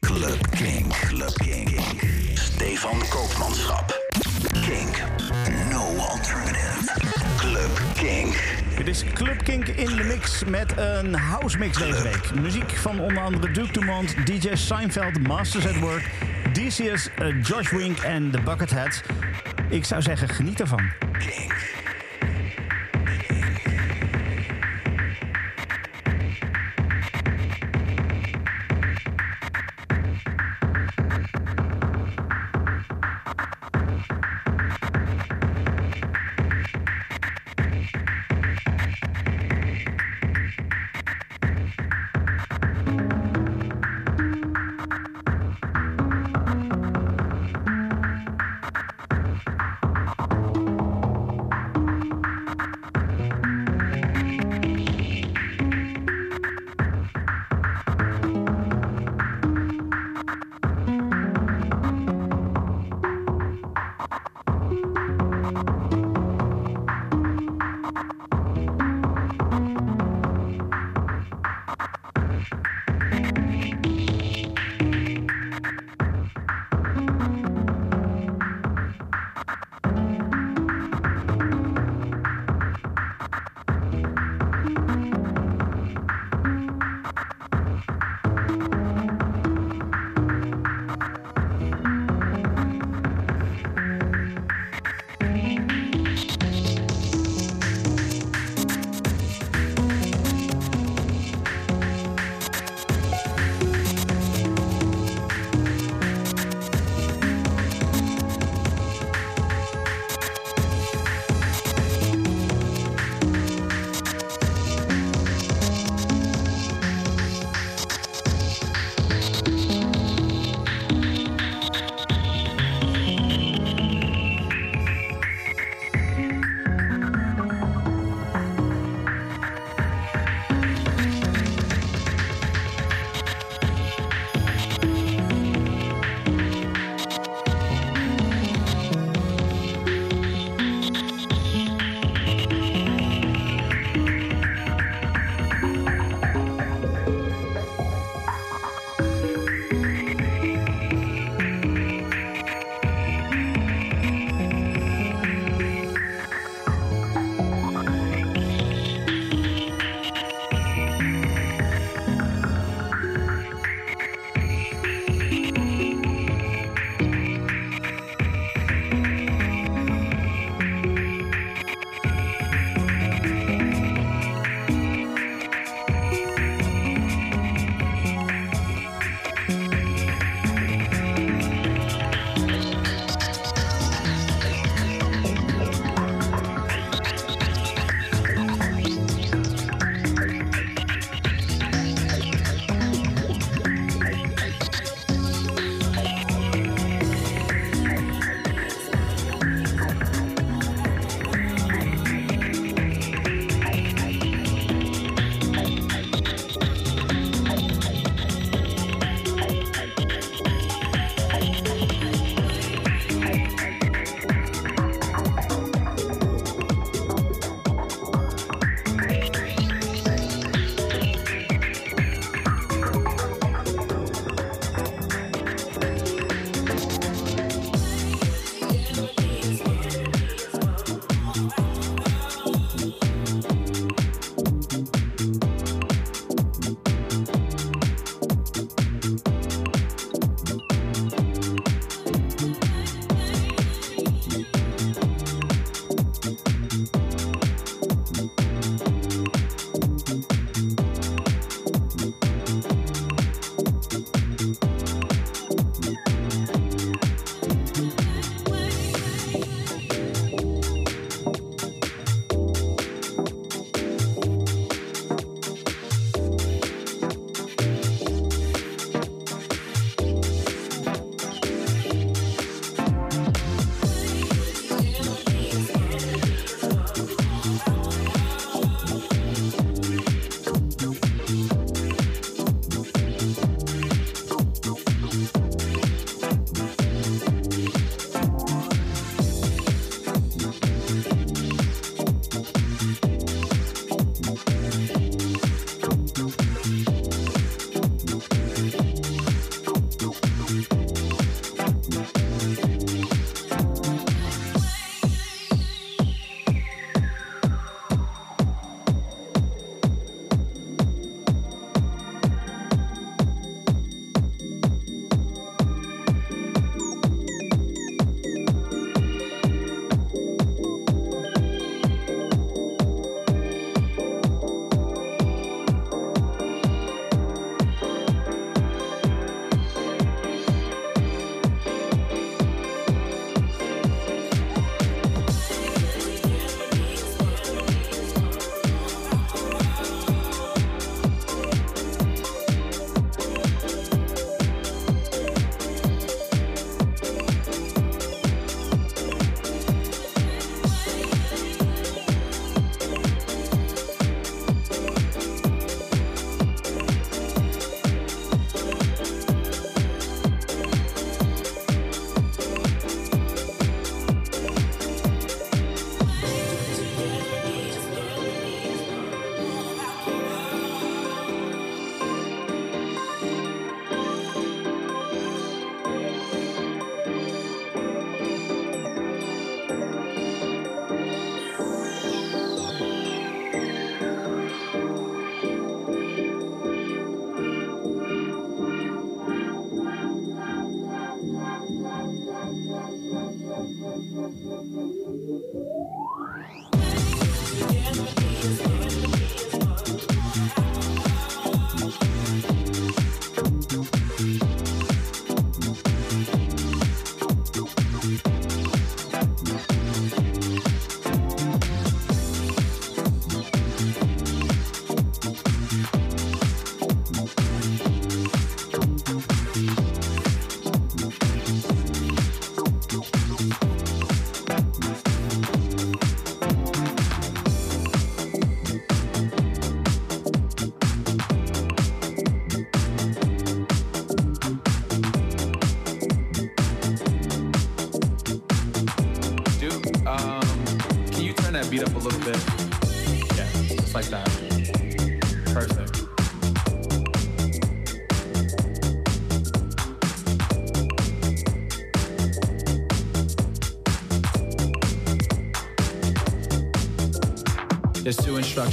Club Kink. Club Kink. Stefan Koopmanschap. Kink. No alternative. Club Kink. Dit is Club Kink in de mix met een house mix deze week. Muziek van onder andere Duke Dumont, DJ Seinfeld, Masters at Work, DCS, eh, Josh Wink en The Bucketheads. Ik zou zeggen, geniet ervan. Kink.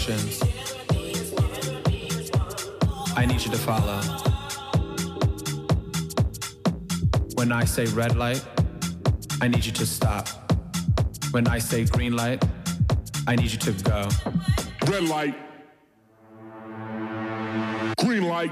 Instructions I need you to follow. When I say red light, I need you to stop. When I say green light, I need you to go. Red light. Green light.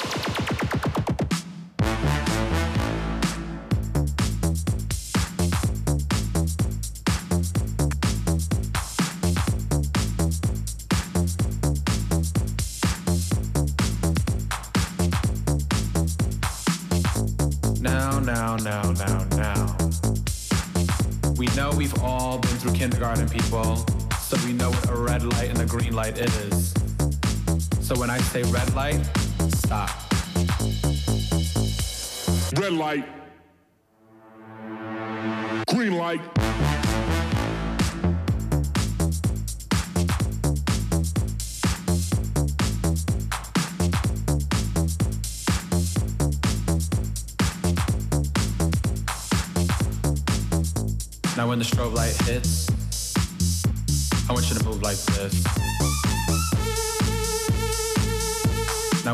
Light is. So when I say red light, stop. Red light. Green light. Now when the strobe light hits, I want you to move like this.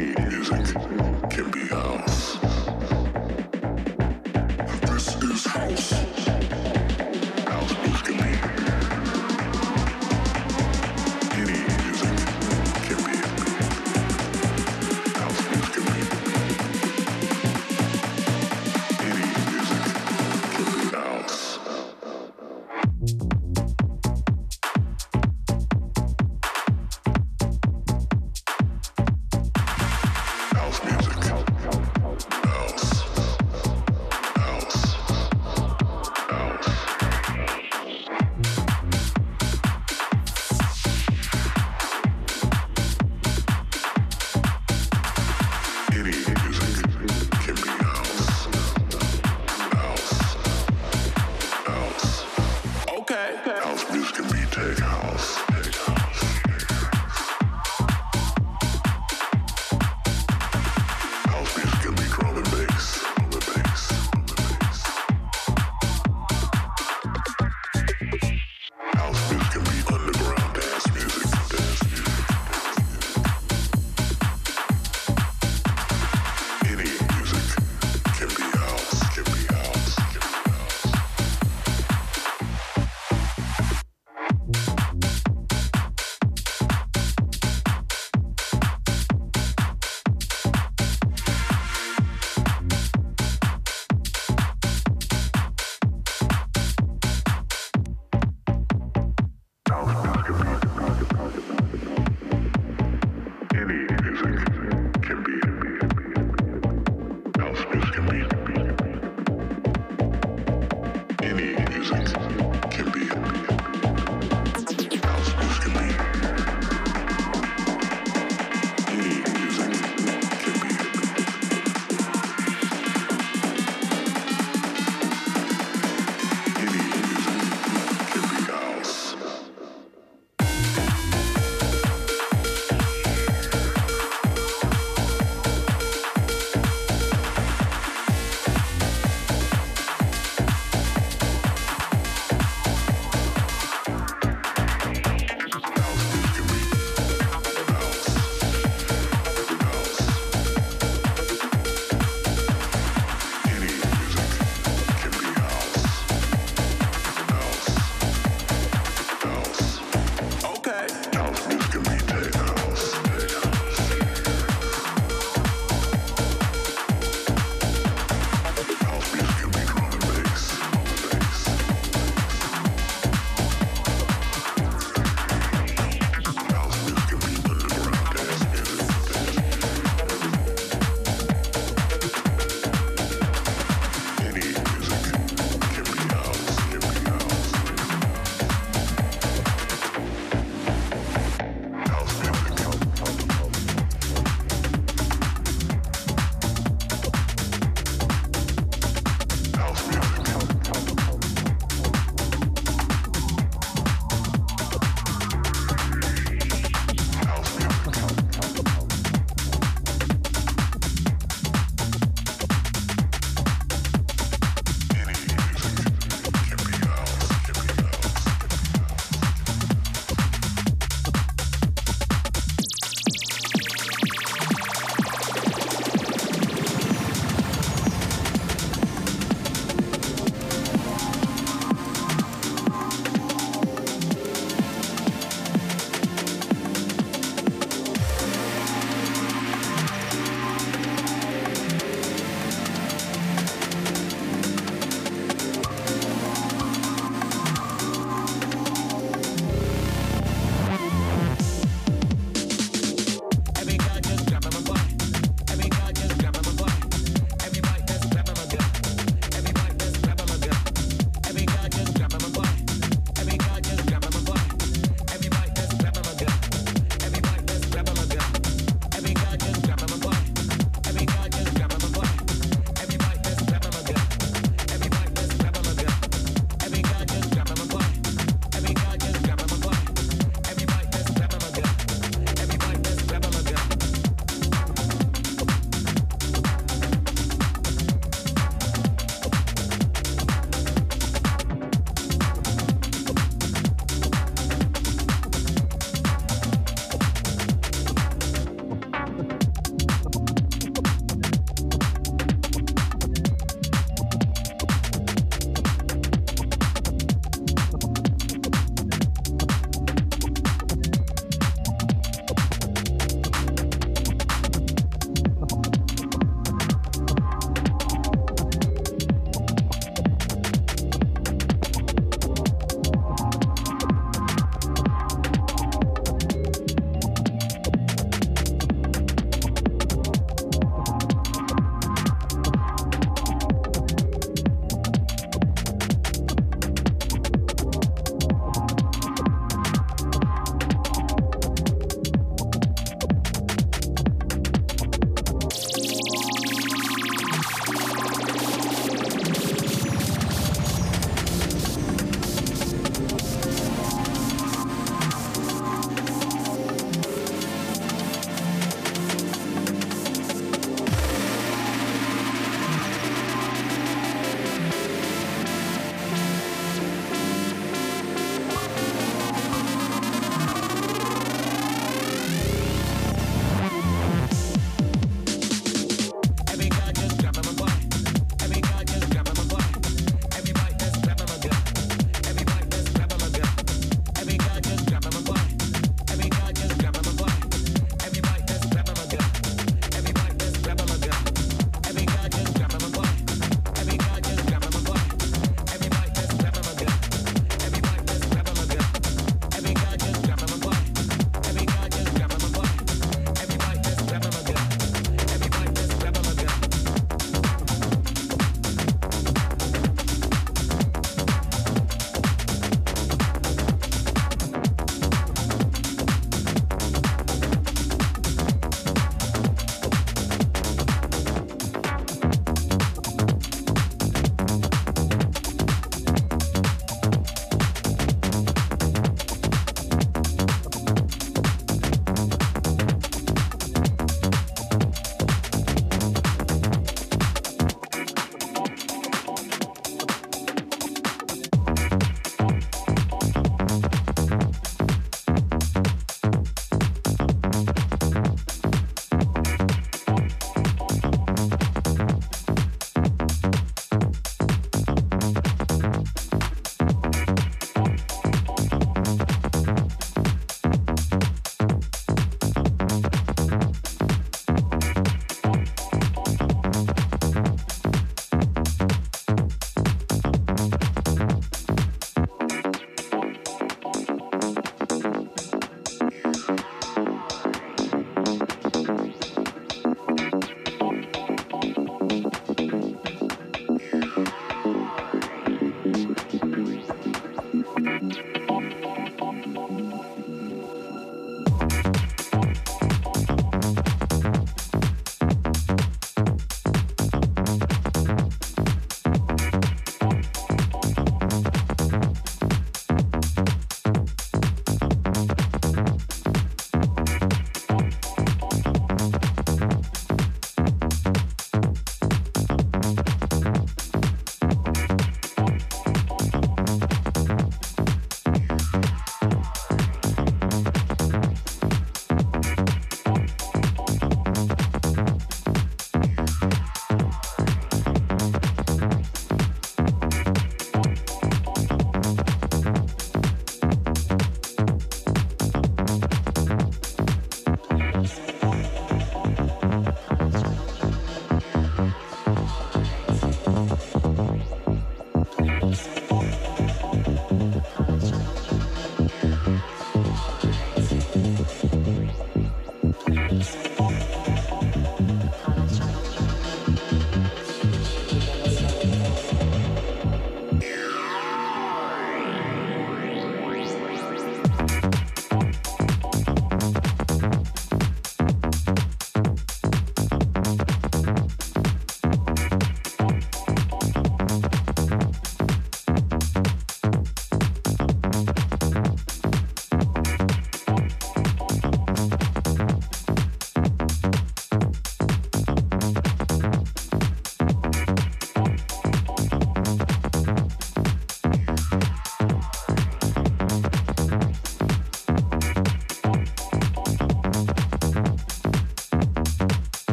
me.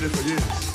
I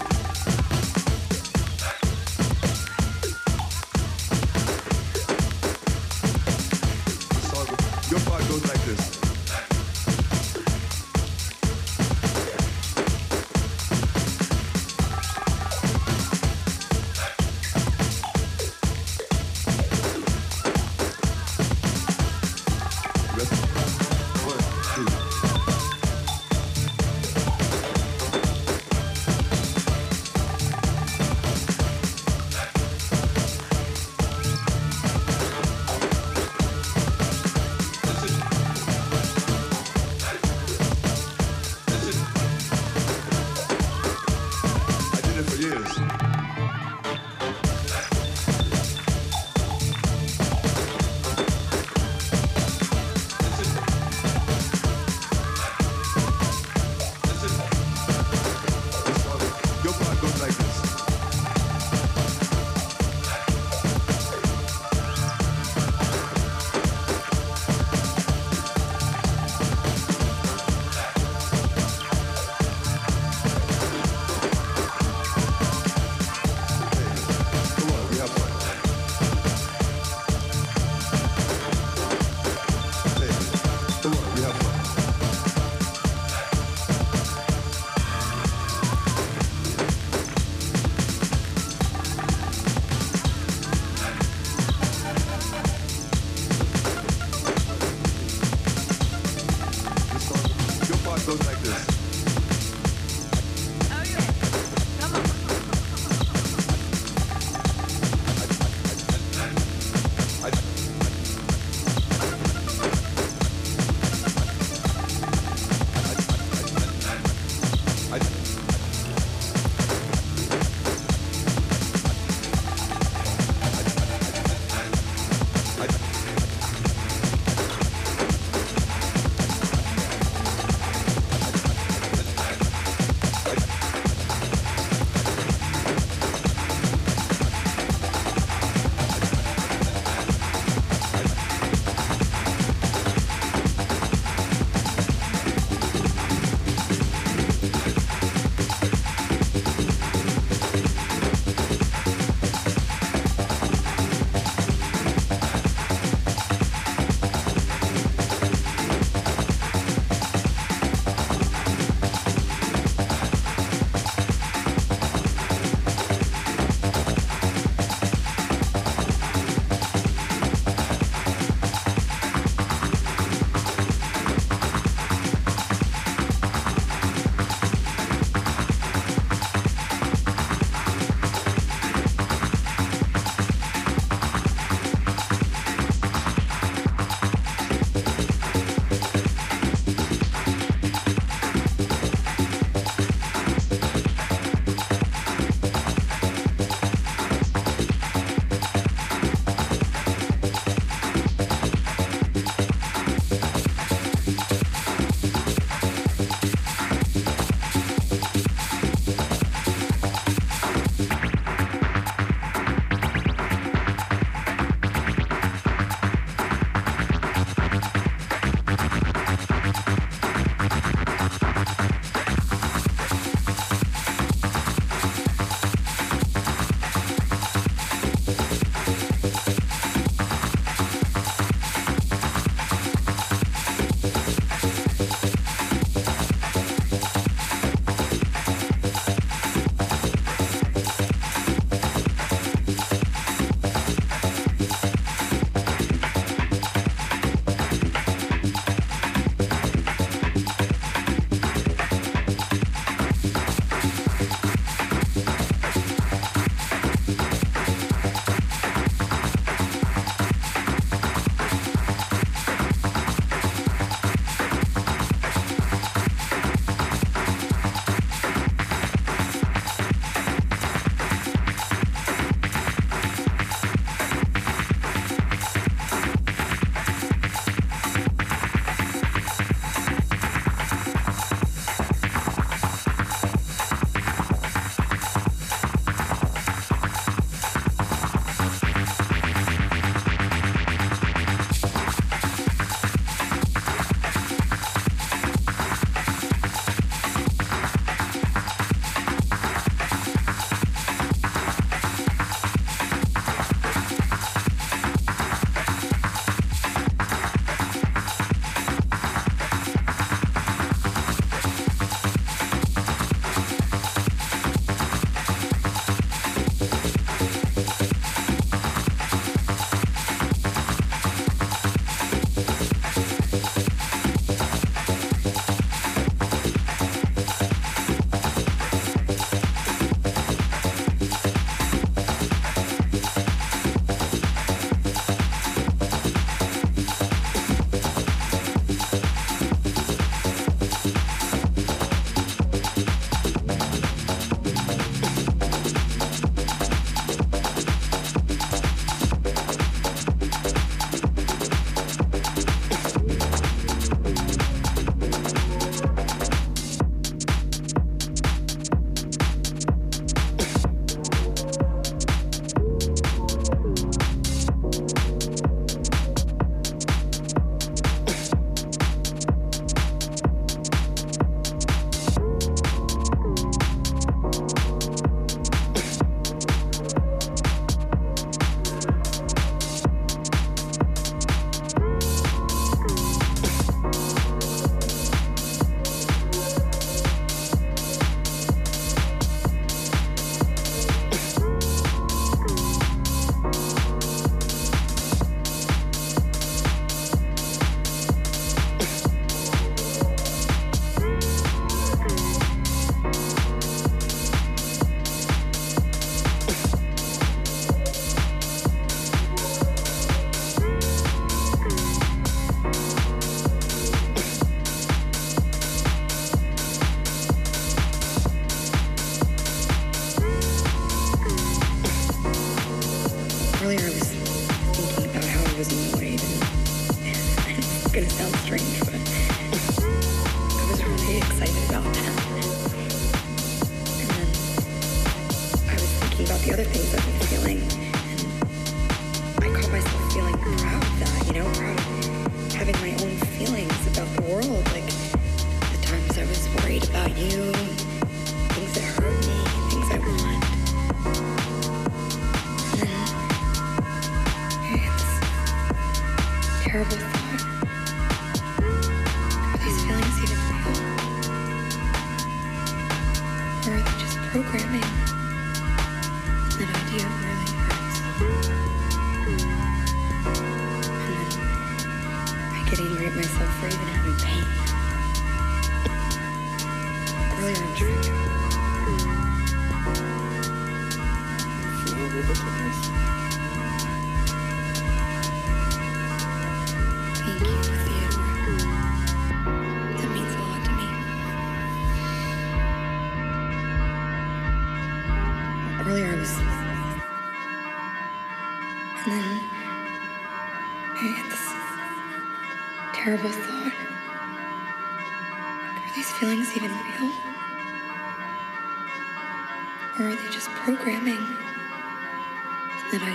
for even having pain.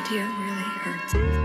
Idea really hurts.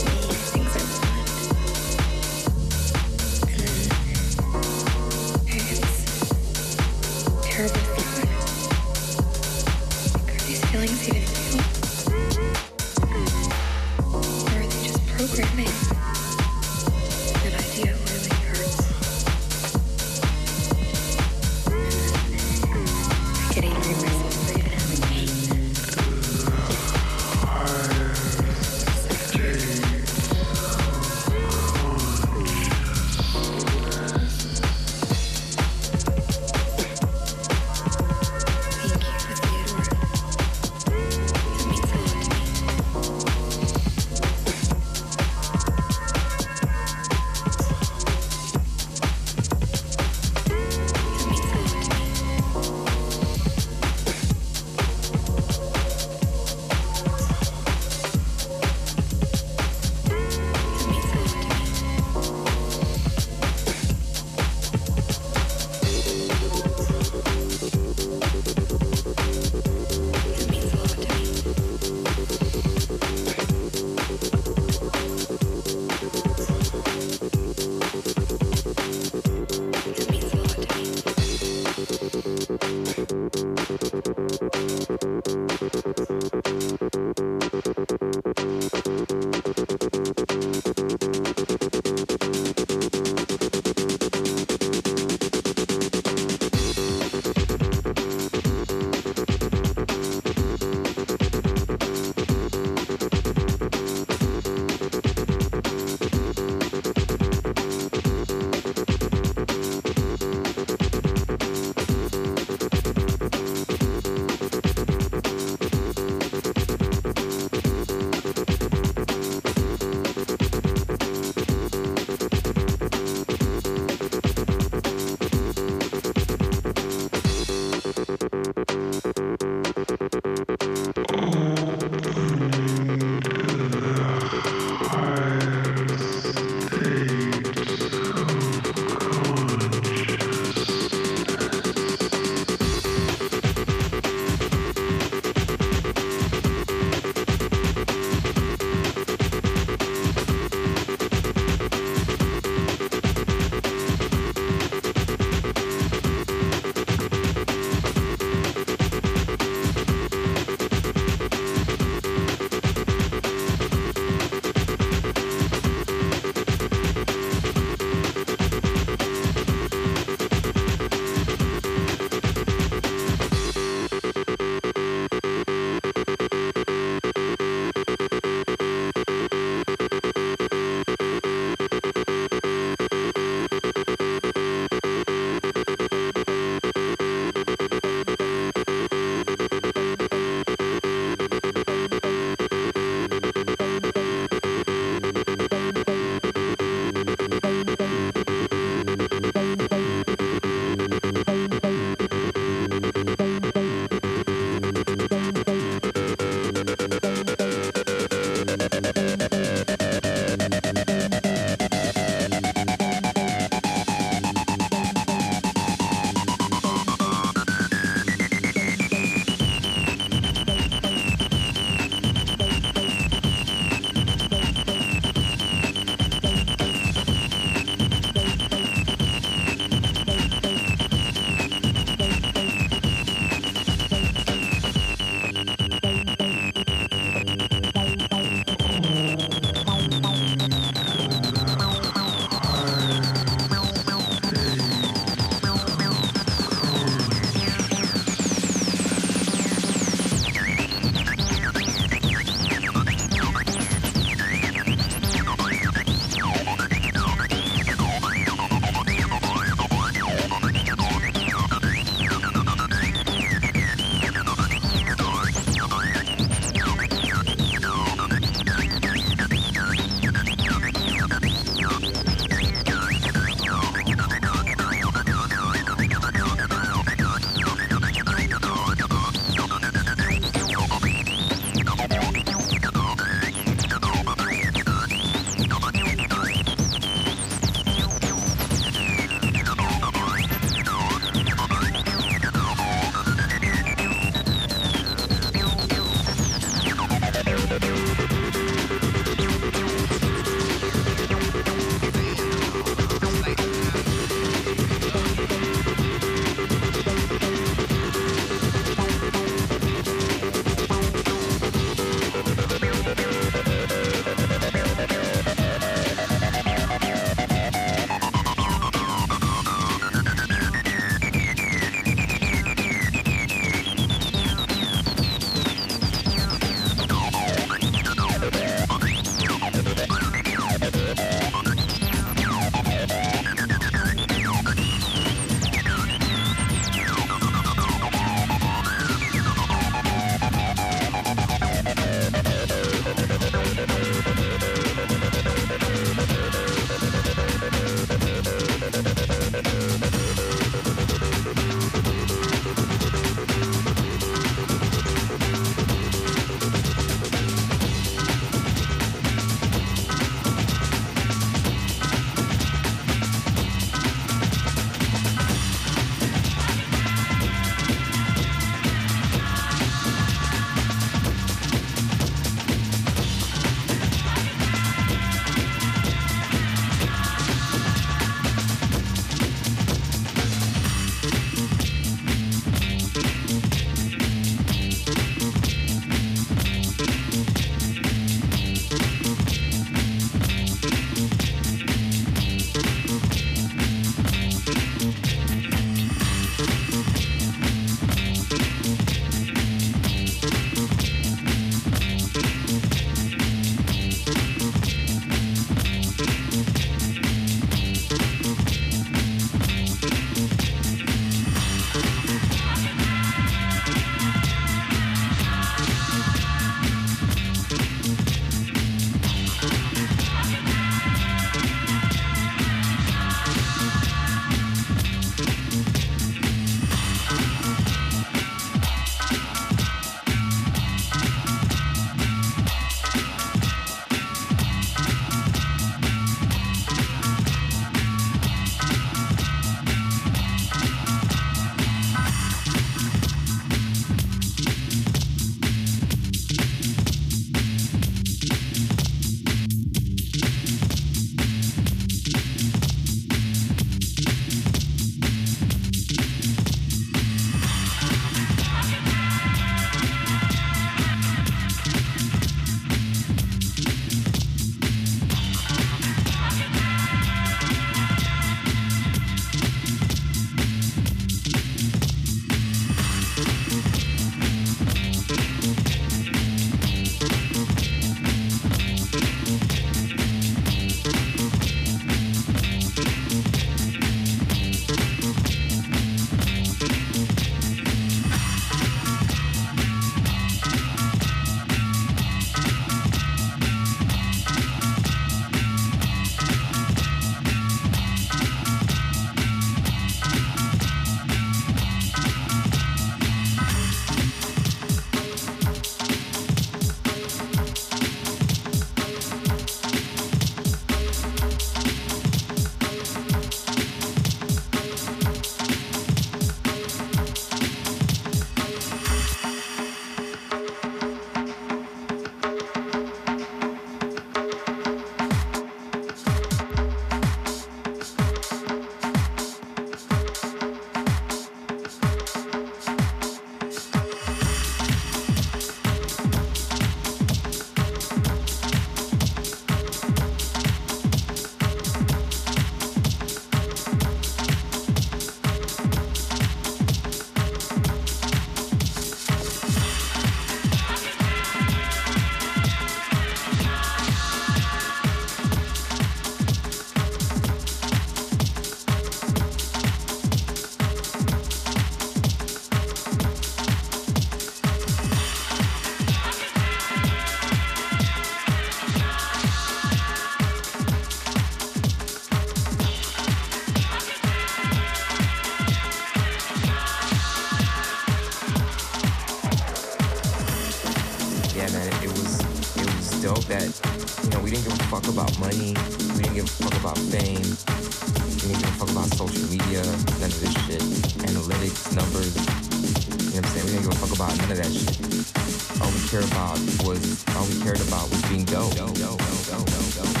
Fuck about social media, none of this shit. Analytics, numbers. You know what I'm saying? We didn't give a fuck about none of that shit. All we cared about was, all we cared about was being dope. dope, dope, dope, dope, dope,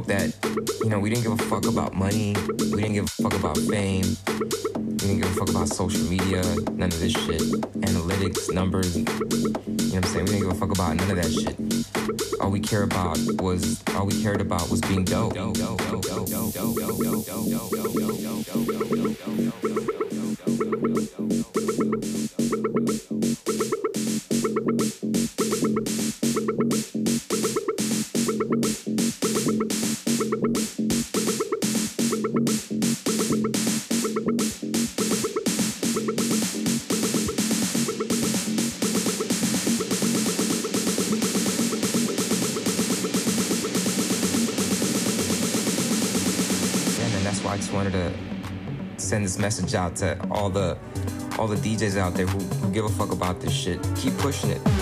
dope that you know we didn't give a fuck about money, we didn't give a fuck about fame, we didn't give a fuck about social media, none of this shit, analytics, numbers. You know what I'm saying? We didn't give a fuck about none of that shit. All we care about was all we cared about was being dope. Just wanted to send this message out to all the all the DJs out there who, who give a fuck about this shit. Keep pushing it.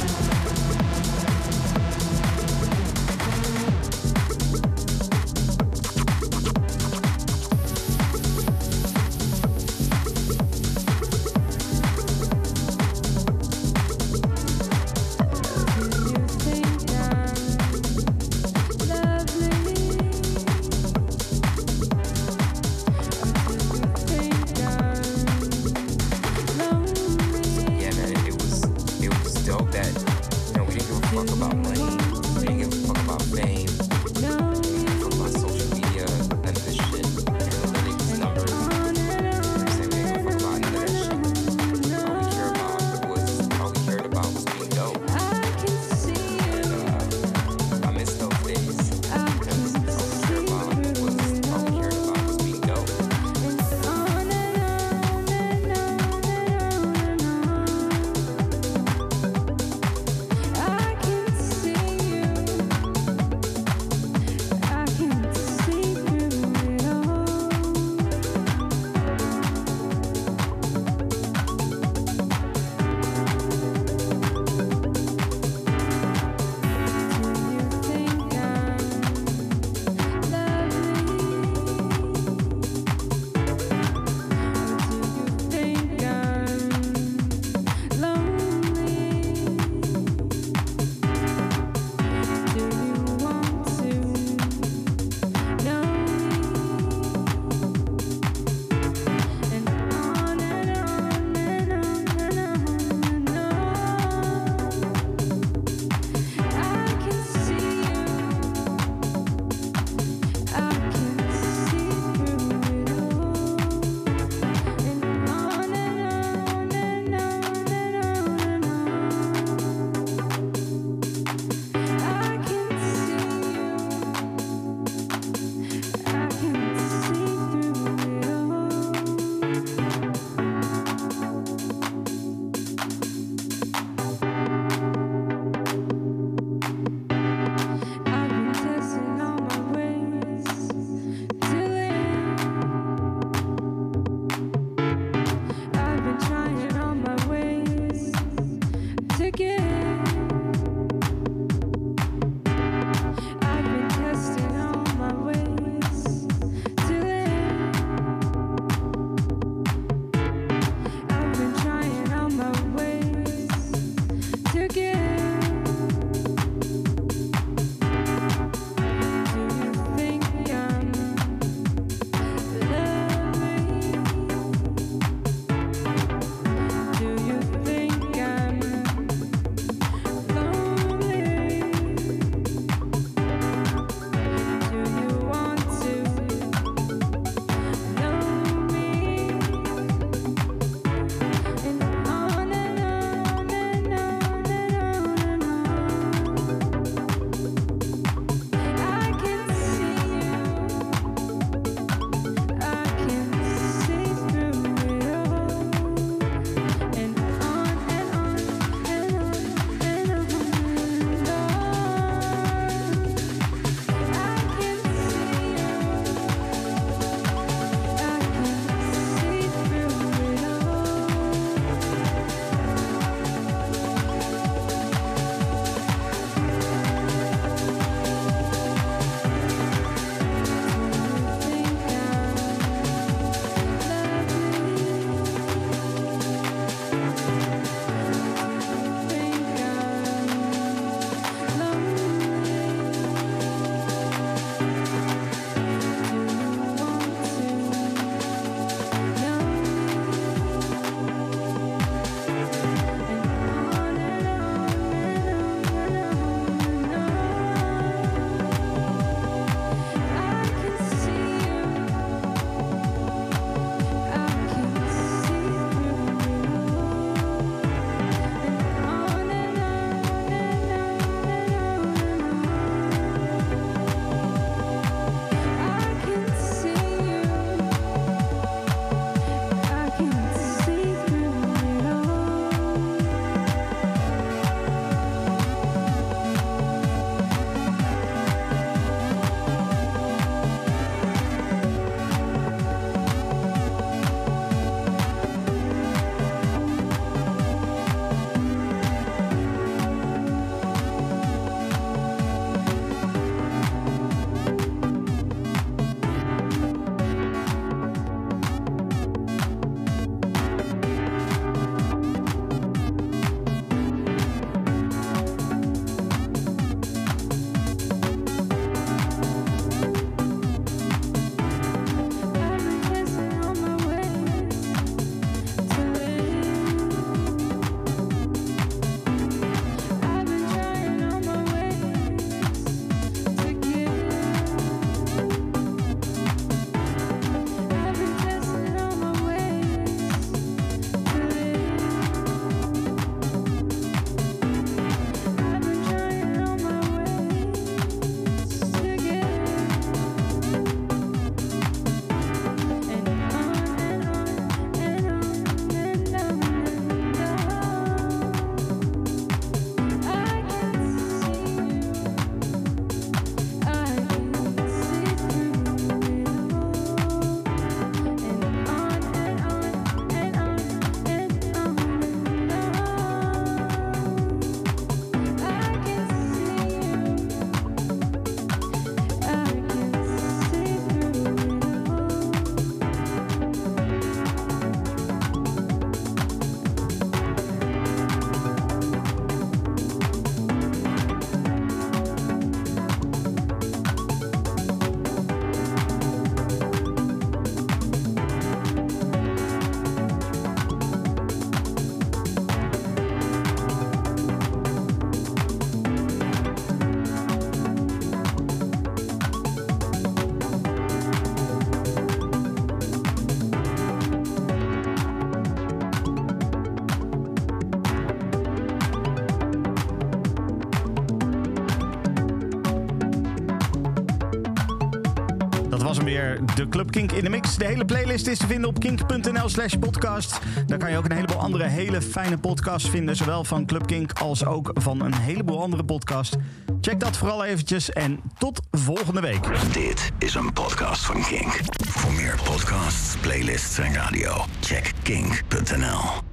Club Kink in de Mix. De hele playlist is te vinden op kink.nl slash podcast. Daar kan je ook een heleboel andere hele fijne podcasts vinden. Zowel van Club Kink als ook van een heleboel andere podcasts. Check dat vooral eventjes en tot volgende week. Dit is een podcast van Kink. Voor meer podcasts, playlists en radio, check kink.nl.